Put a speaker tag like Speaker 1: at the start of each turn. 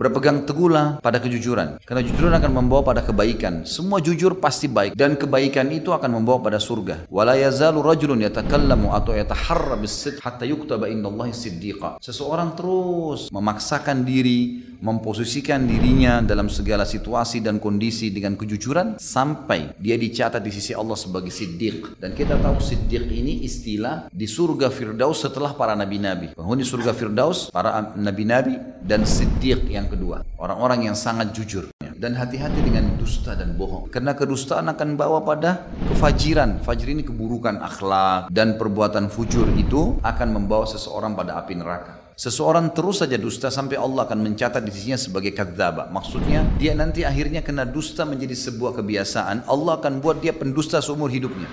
Speaker 1: Berpegang teguhlah pada kejujuran. Karena kejujuran akan membawa pada kebaikan. Semua jujur pasti baik. Dan kebaikan itu akan membawa pada surga. Wala yazalu rajulun yatakallamu atau yataharra bisid hatta yuktaba indallahi siddiqa. Seseorang terus memaksakan diri, memposisikan dirinya dalam segala situasi dan kondisi dengan kejujuran sampai dia dicatat di sisi Allah sebagai siddiq. Dan kita tahu siddiq ini istilah di surga Firdaus setelah para nabi-nabi. Penghuni surga Firdaus, para nabi-nabi dan siddiq yang kedua. Orang-orang yang sangat jujur. Dan hati-hati dengan dusta dan bohong. Karena kedustaan akan bawa pada kefajiran. Fajr ini keburukan akhlak dan perbuatan fujur itu akan membawa seseorang pada api neraka. Seseorang terus saja dusta sampai Allah akan mencatat di sisinya sebagai kadzdzaba. Maksudnya dia nanti akhirnya kena dusta menjadi sebuah kebiasaan. Allah akan buat dia pendusta seumur hidupnya.